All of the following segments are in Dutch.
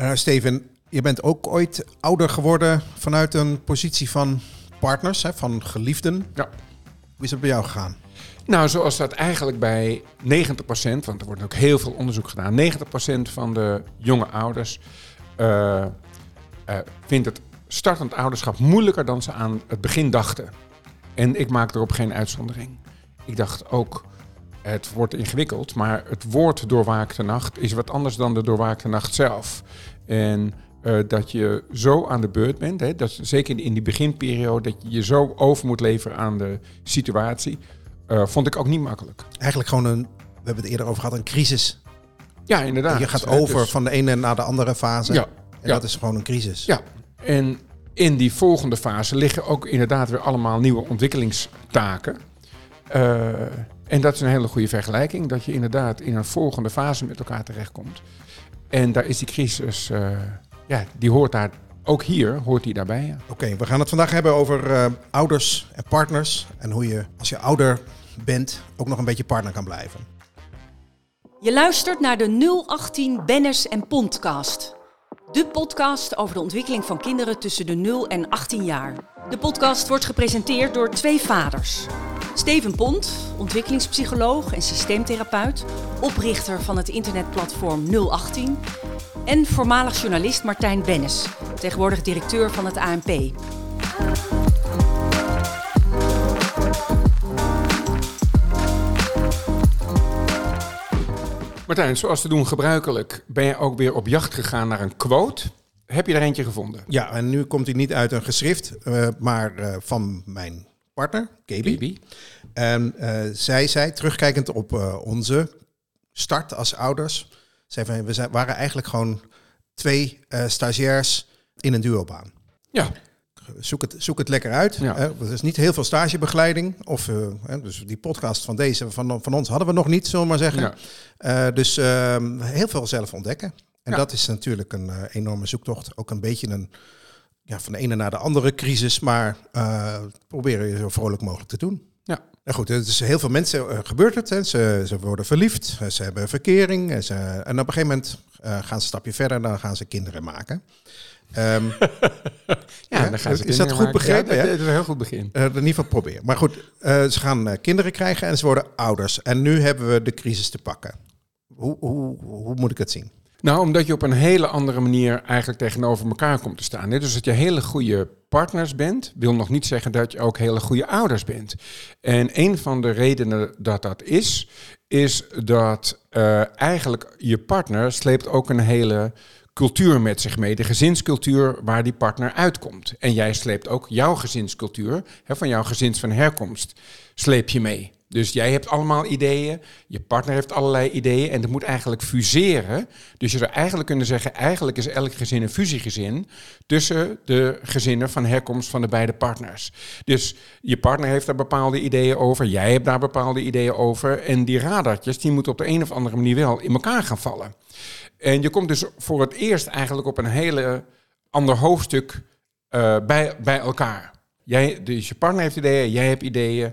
Uh, Steven, je bent ook ooit ouder geworden vanuit een positie van partners, hè, van geliefden. Ja. Hoe is het bij jou gegaan? Nou, zoals dat eigenlijk bij 90%, want er wordt ook heel veel onderzoek gedaan, 90% van de jonge ouders uh, vindt het startend ouderschap moeilijker dan ze aan het begin dachten. En ik maak erop geen uitzondering. Ik dacht ook, het wordt ingewikkeld, maar het woord doorwaakte nacht is wat anders dan de doorwaakte nacht zelf. En uh, dat je zo aan de beurt bent, hè, dat, zeker in die beginperiode, dat je je zo over moet leveren aan de situatie, uh, vond ik ook niet makkelijk. Eigenlijk gewoon een, we hebben het eerder over gehad, een crisis. Ja, inderdaad. Je gaat over dus, van de ene naar de andere fase. Ja, en ja. dat is gewoon een crisis. Ja, en in die volgende fase liggen ook inderdaad weer allemaal nieuwe ontwikkelingstaken. Uh, en dat is een hele goede vergelijking, dat je inderdaad in een volgende fase met elkaar terechtkomt. En daar is die crisis, uh, ja, die hoort daar, ook hier hoort die daarbij. Ja. Oké, we gaan het vandaag hebben over uh, ouders en partners. En hoe je, als je ouder bent, ook nog een beetje partner kan blijven. Je luistert naar de 018 Benners en Pondcast. De podcast over de ontwikkeling van kinderen tussen de 0 en 18 jaar. De podcast wordt gepresenteerd door twee vaders. Steven Pont, ontwikkelingspsycholoog en systeemtherapeut, oprichter van het internetplatform 018. En voormalig journalist Martijn Bennis, tegenwoordig directeur van het ANP. Martijn, zoals te doen gebruikelijk, ben je ook weer op jacht gegaan naar een quote. Heb je er eentje gevonden? Ja, en nu komt hij niet uit een geschrift, uh, maar uh, van mijn partner, Gaby. En uh, zij zei, terugkijkend op onze start als ouders, zei van, we zijn, waren eigenlijk gewoon twee stagiairs in een duobaan. Ja zoek het, zoek het lekker uit. Ja. Er is niet heel veel stagebegeleiding. Of, dus die podcast van deze, van, van ons hadden we nog niet, zullen we maar zeggen. Ja. Dus uh, heel veel zelf ontdekken. En ja. dat is natuurlijk een enorme zoektocht. Ook een beetje een, ja, van de ene naar de andere crisis. Maar proberen je zo vrolijk mogelijk te doen. Ja. Nou goed, is heel veel mensen gebeurt het. Hè. Ze, ze worden verliefd, ze hebben verkering. En, ze, en op een gegeven moment gaan ze een stapje verder en dan gaan ze kinderen maken. Um, ja, dan gaan ze is dat goed begrepen? Ja, dat is een heel goed begin. Uh, in ieder geval proberen. Maar goed, ze gaan kinderen krijgen en ze worden ouders. En nu hebben we de crisis te pakken. Hoe, hoe, hoe moet ik het zien? Nou, omdat je op een hele andere manier eigenlijk tegenover elkaar komt te staan. Dus dat je hele goede partners bent, wil nog niet zeggen dat je ook hele goede ouders bent. En een van de redenen dat dat is, is dat eigenlijk je partner sleept ook een hele cultuur met zich mee, de gezinscultuur waar die partner uitkomt. En jij sleept ook jouw gezinscultuur, hè, van jouw gezins van herkomst, sleep je mee. Dus jij hebt allemaal ideeën, je partner heeft allerlei ideeën en dat moet eigenlijk fuseren. Dus je zou eigenlijk kunnen zeggen, eigenlijk is elk gezin een fusiegezin tussen de gezinnen van herkomst van de beide partners. Dus je partner heeft daar bepaalde ideeën over, jij hebt daar bepaalde ideeën over en die radartjes die moeten op de een of andere manier wel in elkaar gaan vallen. En je komt dus voor het eerst eigenlijk op een hele ander hoofdstuk uh, bij, bij elkaar. Jij, dus je partner heeft ideeën, jij hebt ideeën.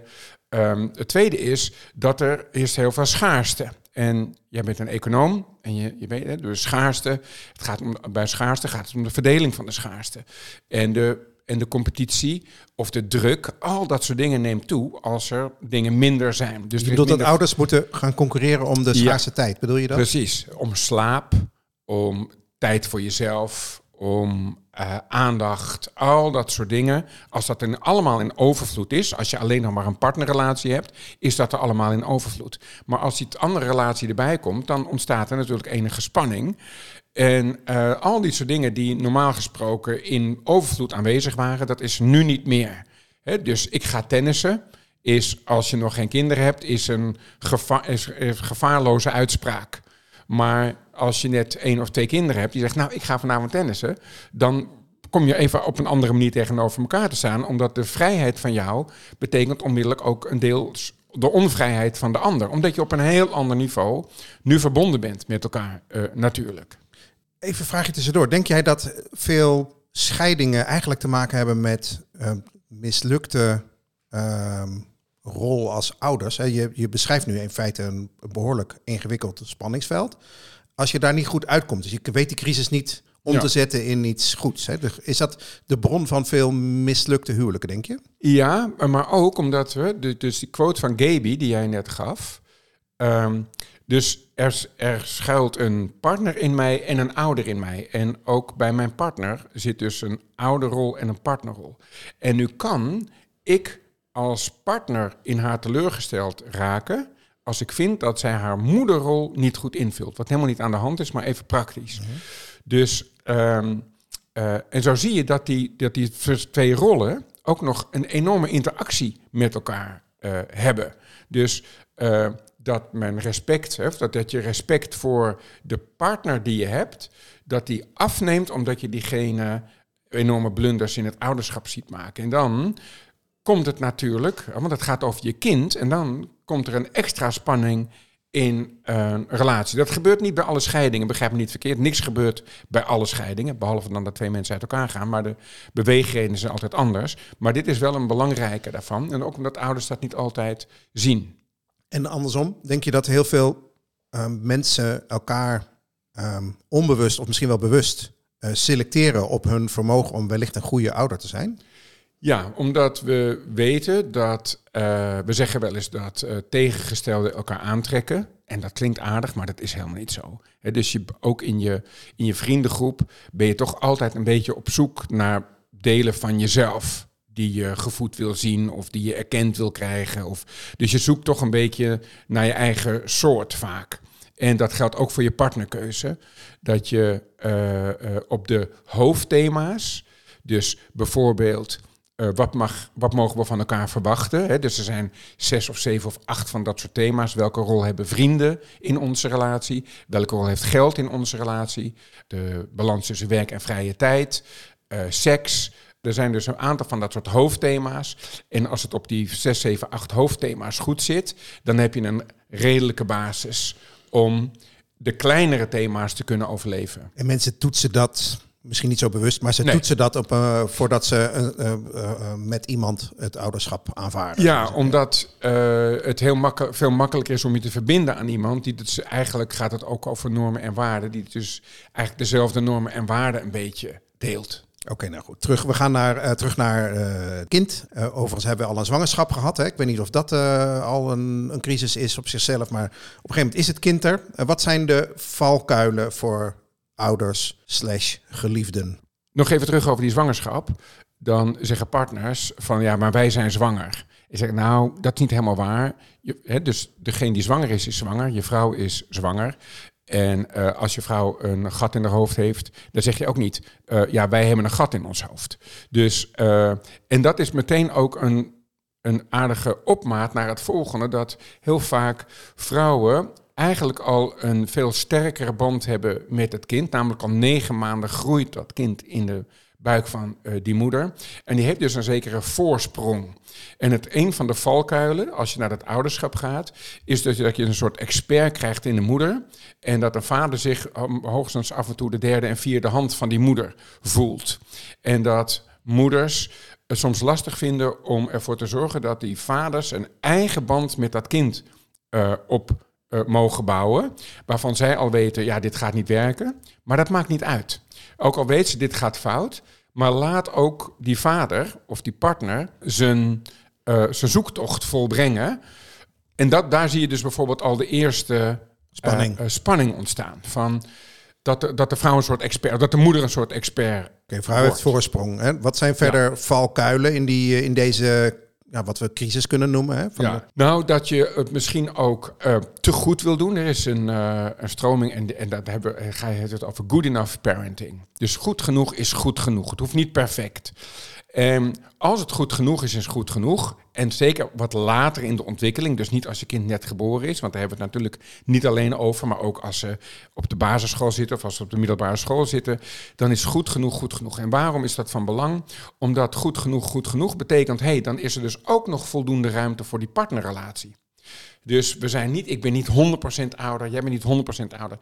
Um, het tweede is dat er is heel veel schaarste. En jij bent een econoom en je, je weet, dus schaarste, het gaat om, bij schaarste gaat het om de verdeling van de schaarste. En de, en de competitie of de druk, al dat soort dingen neemt toe als er dingen minder zijn. Dus je bedoelt minder... dat ouders moeten gaan concurreren om de schaarste ja, tijd, bedoel je dat? Precies, om slaap, om tijd voor jezelf, om uh, aandacht, al dat soort dingen. Als dat in, allemaal in overvloed is, als je alleen nog maar een partnerrelatie hebt, is dat er allemaal in overvloed. Maar als die andere relatie erbij komt, dan ontstaat er natuurlijk enige spanning. En uh, al die soort dingen die normaal gesproken in overvloed aanwezig waren, dat is nu niet meer. Dus ik ga tennissen, is als je nog geen kinderen hebt, is een geva is, is gevaarloze uitspraak. Maar als je net één of twee kinderen hebt, die zegt, nou, ik ga vanavond tennissen, dan kom je even op een andere manier tegenover elkaar te staan, omdat de vrijheid van jou betekent onmiddellijk ook een deel de onvrijheid van de ander, omdat je op een heel ander niveau nu verbonden bent met elkaar, uh, natuurlijk. Even een vraagje tussendoor. Denk jij dat veel scheidingen eigenlijk te maken hebben met uh, mislukte uh, rol als ouders? Je, je beschrijft nu in feite een behoorlijk ingewikkeld spanningsveld als je daar niet goed uitkomt, dus je weet die crisis niet om te zetten in iets goeds. Hè? Is dat de bron van veel mislukte huwelijken, denk je? Ja, maar ook omdat we, dus die quote van Gaby die jij net gaf. Ehm, dus er, er schuilt een partner in mij en een ouder in mij. En ook bij mijn partner zit dus een ouderrol en een partnerrol. En nu kan ik als partner in haar teleurgesteld raken als ik vind dat zij haar moederrol niet goed invult. Wat helemaal niet aan de hand is, maar even praktisch. Mhm. Dus, um, en zo zie je dat die, dat die twee rollen ook nog een enorme interactie met elkaar uh, hebben. Dus uh, dat men respect heeft, dat, dat je respect voor de partner die je hebt, dat die afneemt omdat je diegene enorme blunders in het ouderschap ziet maken. En dan komt het natuurlijk, want het gaat over je kind, en dan komt er een extra spanning in een relatie. Dat gebeurt niet bij alle scheidingen, begrijp me niet verkeerd. Niks gebeurt bij alle scheidingen, behalve dan dat twee mensen uit elkaar gaan. Maar de beweegredenen zijn altijd anders. Maar dit is wel een belangrijke daarvan. En ook omdat ouders dat niet altijd zien. En andersom, denk je dat heel veel ehm, mensen elkaar ehm, onbewust of misschien wel bewust uh, selecteren op hun vermogen om wellicht een goede ouder te zijn? Ja, omdat we weten dat, uh, we zeggen wel eens dat uh, tegengestelden elkaar aantrekken. En dat klinkt aardig, maar dat is helemaal niet zo. dus je, ook in je, in je vriendengroep ben je toch altijd een beetje op zoek naar delen van jezelf. Die je gevoed wil zien of die je erkend wil krijgen. Of, dus je zoekt toch een beetje naar je eigen soort vaak. En dat geldt ook voor je partnerkeuze. Dat je uh, op de hoofdthema's, dus bijvoorbeeld uh, wat, mag, wat mogen we van elkaar verwachten? Hè? Dus er zijn zes of zeven of acht van dat soort thema's. Welke rol hebben vrienden in onze relatie? Welke rol heeft geld in onze relatie? De balans tussen werk en vrije tijd, uh, seks. Er zijn dus een aantal van dat soort hoofdthema's. En als het op die zes, zeven, acht hoofdthema's goed zit, dan heb je een redelijke basis om de kleinere thema's te kunnen overleven. En mensen toetsen dat misschien niet zo bewust, maar ze nee. toetsen dat op, uh, voordat ze uh, uh, met iemand het ouderschap aanvaarden. Ja, omdat het heel makkel veel makkelijker is om je te verbinden aan iemand. Die dus eigenlijk gaat het ook over normen en waarden, die dus eigenlijk dezelfde normen en waarden een beetje deelt. Oké, nou goed. Terug, we gaan naar, terug naar kind. overigens hebben we al een zwangerschap gehad. Hè? Ik weet niet of dat al een, een crisis is op zichzelf, maar op een gegeven moment is het kind er. wat zijn de valkuilen voor ouders slash geliefden. Nog even terug over die zwangerschap. Dan zeggen partners van ja, maar wij zijn zwanger. Ik zeg nou, dat is niet helemaal waar. Je, hè, dus degene die zwanger is, is zwanger. Je vrouw is zwanger. En uh, als je vrouw een gat in haar hoofd heeft, dan zeg je ook niet, uh, ja, wij hebben een gat in ons hoofd. Dus, uh, en dat is meteen ook een, een aardige opmaat naar het volgende, dat heel vaak vrouwen eigenlijk al een veel sterkere band hebben met het kind. Namelijk al negen maanden groeit dat kind in de buik van uh, die moeder. En die heeft dus een zekere voorsprong. En het een van de valkuilen, als je naar het ouderschap gaat, is dat je, dat je een soort expert krijgt in de moeder. En dat de vader zich um, hoogstens af en toe de derde en vierde hand van die moeder voelt. En dat moeders het soms lastig vinden om ervoor te zorgen dat die vaders een eigen band met dat kind uh, op mogen bouwen. Waarvan zij al weten, ja, dit gaat niet werken. Maar dat maakt niet uit. Ook al weet ze, dit gaat fout. Maar laat ook die vader of die partner zijn, uh, zijn zoektocht volbrengen. En dat, daar zie je dus bijvoorbeeld al de eerste spanning, uh, spanning ontstaan. Van dat de, dat de vrouw een soort expert, dat de moeder een soort expert. Oké, okay, vrouw heeft voorsprong. Hè? Wat zijn verder ja. valkuilen in, die, in deze ja, wat we crisis kunnen noemen. Hè, van ja. Nou, dat je het misschien ook uh, te goed wil doen. Er is een, uh, een stroming en, en dat hebben, ga je het over good enough parenting. Dus goed genoeg is goed genoeg. Het hoeft niet perfect. En als het goed genoeg is, is goed genoeg. En zeker wat later in de ontwikkeling, dus niet als je kind net geboren is, want daar hebben we het natuurlijk niet alleen over, maar ook als ze op de basisschool zitten of als ze op de middelbare school zitten, dan is goed genoeg goed genoeg. En waarom is dat van belang? Omdat goed genoeg goed genoeg betekent, hé, hey, dan is er dus ook nog voldoende ruimte voor die partnerrelatie. Dus we zijn niet, ik ben niet 100% ouder, jij bent niet 100% ouder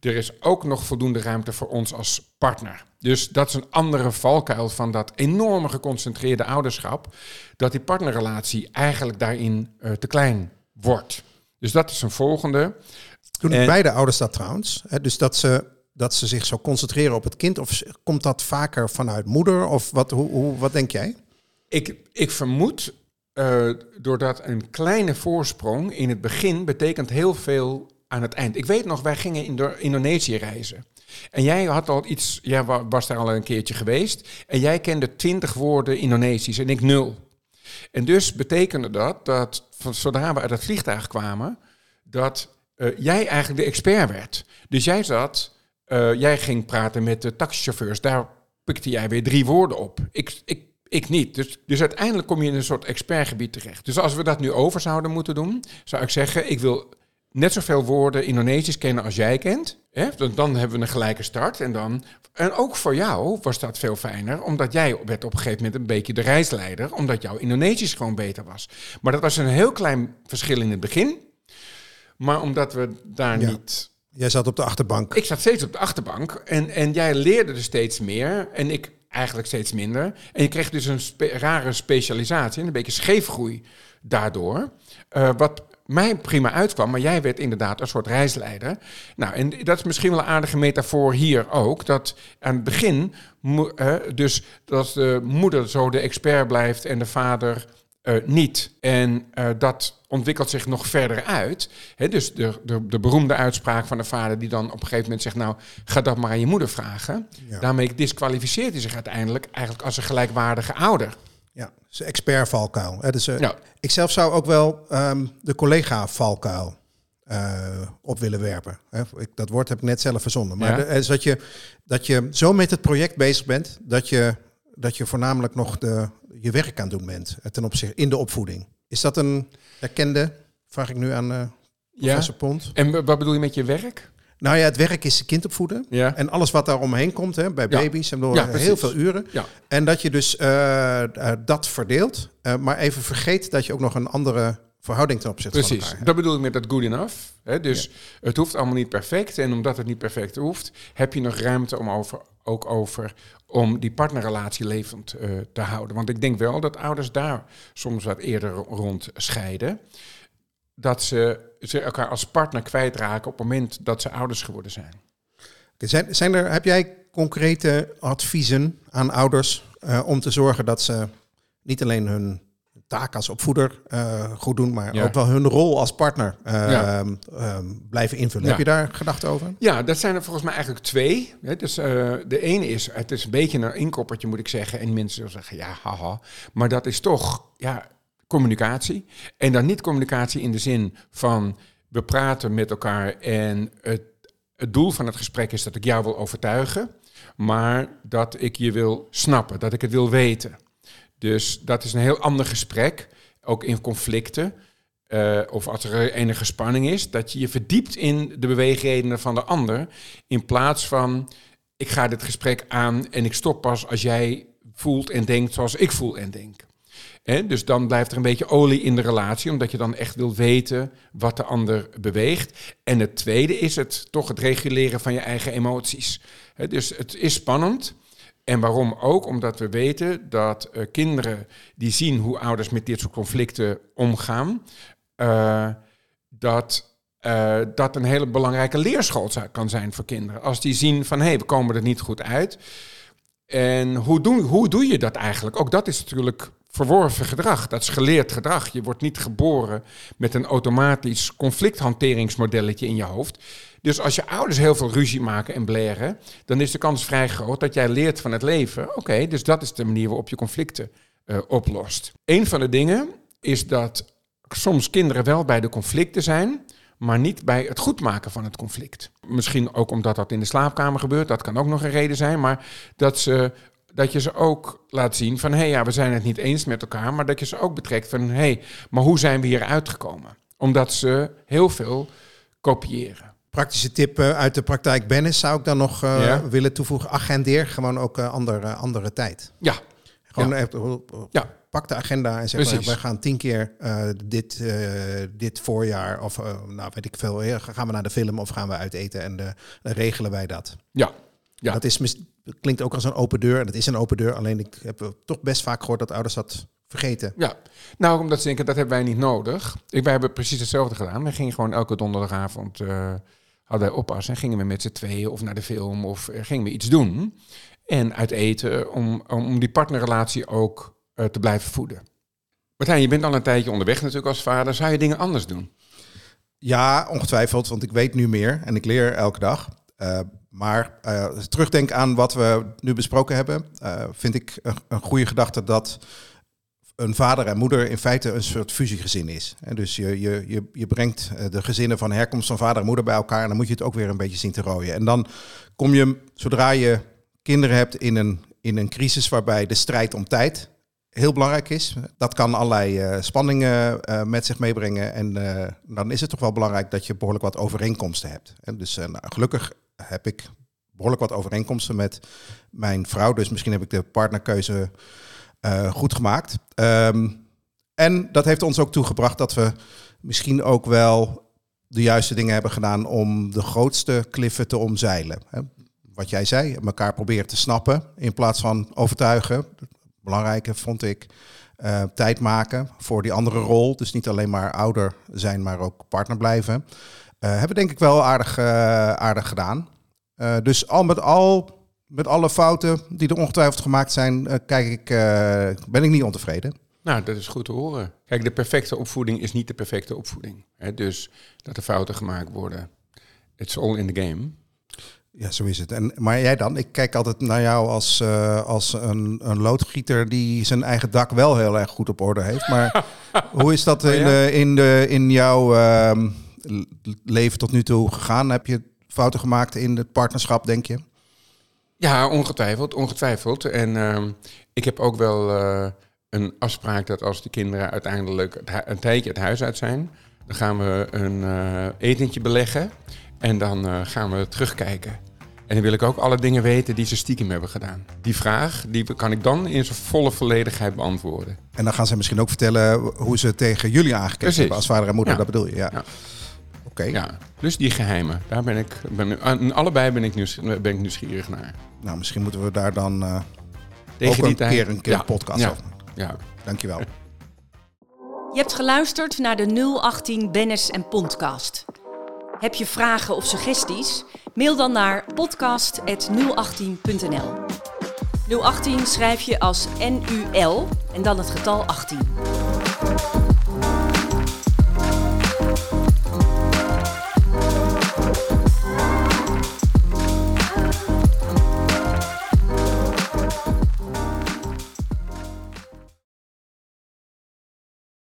er is ook nog voldoende ruimte voor ons als partner. Dus dat is een andere valkuil van dat enorme geconcentreerde ouderschap, dat die partnerrelatie eigenlijk daarin uh, te klein wordt. Dus dat is een volgende. Toen en, beide ouders dat trouwens, hè, dus dat ze dat ze zich zo concentreren op het kind? Of komt dat vaker vanuit moeder? Of wat, hoe, hoe, wat denk jij? Ik, ik vermoed, uh, doordat een kleine voorsprong in het begin betekent heel veel aan het eind. Ik weet nog, wij gingen in Indonesië reizen. En jij had al iets, jij was daar al een keertje geweest. En jij kende twintig woorden Indonesisch en ik nul. En dus betekende dat dat zodra we uit het vliegtuig kwamen, dat uh, jij eigenlijk de expert werd. Dus jij zat, uh, jij ging praten met de taxichauffeurs. Daar pikte jij weer drie woorden op. Ik, ik, ik niet. Dus, dus uiteindelijk kom je in een soort expertgebied terecht. Dus als we dat nu over zouden moeten doen, zou ik zeggen: ik wil net zoveel woorden Indonesisch kennen als jij kent. Hè? Dan, dan hebben we een gelijke start. En, dan, en ook voor jou was dat veel fijner, omdat jij werd op een gegeven moment een beetje de reisleider, omdat jouw Indonesisch gewoon beter was. Maar dat was een heel klein verschil in het begin. Maar omdat we daar niet. Jij zat op de achterbank. Ik zat steeds op de achterbank. En, en jij leerde er steeds meer. En ik eigenlijk steeds minder. En je kreeg dus een rare specialisatie. En een beetje scheefgroei daardoor. Uh, wat mij prima uitkwam, maar jij werd inderdaad een soort reisleider. Nou, en dat is misschien wel een aardige metafoor hier ook. Dat aan het begin, uh, dus dat de moeder zo de expert blijft en de vader uh, niet. En uh, dat ontwikkelt zich nog verder uit. He, dus de, de, de, beroemde uitspraak van de vader die dan op een gegeven moment zegt... nou, ga dat maar aan je moeder vragen. Ja. Daarmee disqualificeert hij zich uiteindelijk eigenlijk als een gelijkwaardige ouder. Ja, is expert valkuil. Dus, uh, ja. Ik zelf zou ook wel um, de collega valkuil op willen werpen. Ik, dat woord heb ik net zelf verzonnen. Maar ja. de, is dat, je, dat je zo met het project bezig bent... dat je, dat je voornamelijk nog de, je werk aan doen bent ten opzichte in de opvoeding. Is dat een erkende? Vraag ik nu aan uh, professor ja. Pont. En wat bedoel je met je werk? Nou ja, het werk is kind opvoeden. Ja. En alles wat daar omheen komt, hè, bij baby's, we ja, heel veel uren. En dat je dus uh, uh, dat verdeelt, uh, maar even vergeet dat je ook nog een andere verhouding ten opzichte Precies, van elkaar dat bedoel ik met dat good enough. Hè? Dus het hoeft allemaal niet perfect. En omdat het niet perfect hoeft, heb je nog ruimte om over, ook over om die partnerrelatie levend uh, te houden. Want ik denk wel dat ouders daar soms wat eerder rond scheiden. Dat ze, ze elkaar als partner kwijtraken op het moment dat ze ouders geworden zijn. Zijn, zijn er, heb jij concrete adviezen aan ouders uh, om te zorgen dat ze niet alleen hun taak als opvoeder uh, goed doen, maar ja. ook wel hun rol als partner uh, ja. uh, blijven invullen. Ja. Heb je daar gedachten over? Ja, dat zijn er volgens mij eigenlijk twee. Hè. Dus, uh, de ene is, het is een beetje een inkoppertje moet ik zeggen, en mensen zullen zeggen, ja, haha. Maar dat is toch, ja, communicatie. En dan niet communicatie in de zin van, we praten met elkaar en het, het doel van het gesprek is dat ik jou wil overtuigen, maar dat ik je wil snappen, dat ik het wil weten. Dus dat is een heel ander gesprek, ook in conflicten. Uh, of als er enige spanning is, dat je je verdiept in de beweegredenen van de ander. In plaats van, ik ga dit gesprek aan en ik stop pas als jij voelt en denkt zoals ik voel en denk. Dus dan blijft er een beetje olie in de relatie, omdat je dan echt wil weten wat de ander beweegt. En het tweede is het toch het reguleren van je eigen emoties. Dus het is spannend. En waarom ook? Omdat we weten dat uh, kinderen die zien hoe ouders met dit soort conflicten omgaan, uh, dat uh, dat een hele belangrijke leerschool kan zijn voor kinderen. Als die zien van hé, hey, we komen er niet goed uit. En hoe hoe doe je dat eigenlijk? Ook dat is natuurlijk verworven gedrag. Dat is geleerd gedrag. Je wordt niet geboren met een automatisch conflicthanteringsmodelletje in je hoofd. Dus als je ouders heel veel ruzie maken en blaren, dan is de kans vrij groot dat jij leert van het leven. Oké, dus dat is de manier waarop je conflicten uh, oplost. Een van de dingen is dat soms kinderen wel bij de conflicten zijn, maar niet bij het goedmaken van het conflict. Misschien ook omdat dat in de slaapkamer gebeurt, dat kan ook nog een reden zijn, maar dat, ze, dat je ze ook laat zien van hé hey, ja, we zijn het niet eens met elkaar, maar dat je ze ook betrekt van hé, hey, maar hoe zijn we hier uitgekomen? Omdat ze heel veel kopiëren. Praktische tip uh, uit de praktijk Bennis zou ik dan nog uh, ja. willen toevoegen. Agendeer gewoon ook uh, andere, andere tijd. Ja. Gewoon ja. Even, ja. pak de agenda en zeg maar, wij gaan tien keer dit, dit voorjaar of nou weet ik veel, gaan we naar de film of gaan we uit eten en regelen wij dat. Ja. Ja. Dat is, klinkt ook als een open deur en dat is een open deur. Alleen ik heb toch best vaak gehoord dat ouders dat vergeten. Ja, nou omdat ze denken dat hebben wij niet nodig. Ik, wij hebben precies hetzelfde gedaan. We gingen gewoon elke donderdagavond hadden wij oppas en gingen we met z'n tweeën of naar de film of gingen we iets doen. En uit eten om, om die partnerrelatie ook te blijven voeden. Martijn, je bent al een tijdje onderweg natuurlijk als vader. Zou je dingen anders doen? Ja, ongetwijfeld, want ik weet nu meer en ik leer elke dag. Uh, maar uh, terugdenk aan wat we nu besproken hebben, uh, vind ik een, een, goede gedachte dat een vader en moeder in feite een soort fusiegezin is. En dus je, je, je, brengt de gezinnen van herkomst van vader en moeder bij elkaar en dan moet je het ook weer een beetje zien te rooien. En dan kom je, zodra je kinderen hebt, in een, in een crisis waarbij de strijd om tijd heel belangrijk is. Dat kan allerlei spanningen met zich meebrengen. En dan is het toch wel belangrijk dat je behoorlijk wat overeenkomsten hebt. En dus nou, gelukkig heb ik behoorlijk wat overeenkomsten met mijn vrouw. Dus misschien heb ik de partnerkeuze goed gemaakt. Um, en dat heeft ons ook toegebracht dat we misschien ook wel de juiste dingen hebben gedaan om de grootste kliffen te omzeilen. Wat jij zei, elkaar proberen te snappen in plaats van overtuigen belangrijke, vond ik. Uh, tijd maken voor die andere rol. Dus niet alleen maar ouder zijn, maar ook partner blijven. Uh, hebben denk ik wel aardig, uh, aardig gedaan. dus al met al, met alle fouten die er ongetwijfeld gemaakt zijn, kijk ik, ben ik niet ontevreden. Nou, dat is goed te horen. Kijk, de perfecte opvoeding is niet de perfecte opvoeding. Hè? Dus dat er fouten gemaakt worden. It's all in the game. Ja, zo is het. En, maar jij dan? Ik kijk altijd naar jou als, uh, als een, een loodgieter die zijn eigen dak wel heel erg goed op orde heeft. Maar hoe is dat oh in, uh, in, de, in jouw uh, leven tot nu toe gegaan? Heb je fouten gemaakt in het partnerschap, denk je? Ja, ongetwijfeld. ongetwijfeld. En ehm, ik heb ook wel eh, een afspraak dat als de kinderen uiteindelijk een tijdje het huis uit zijn, dan gaan we een etentje beleggen. En dan gaan we terugkijken. En dan wil ik ook alle dingen weten die ze stiekem hebben gedaan. Die vraag die kan ik dan in zijn volle volledigheid beantwoorden. En dan gaan ze misschien ook vertellen hoe ze tegen jullie aangekeken hebben als vader en moeder, dat bedoel je? Ja. ja. Oké. Ja, dus die geheimen. Daar ben ik, ben, aan allebei ben ik, nieuwsgierig, ben ik nieuwsgierig naar. Nou, misschien moeten we daar dan uh, Tegen ook een keer een keer ja. podcast ja. over Ja. Dankjewel. Je hebt geluisterd naar de 018 Bennis en Podcast. Heb je vragen of suggesties? Mail dan naar podcast.018.nl. 018 schrijf je als NUL en dan het getal 18.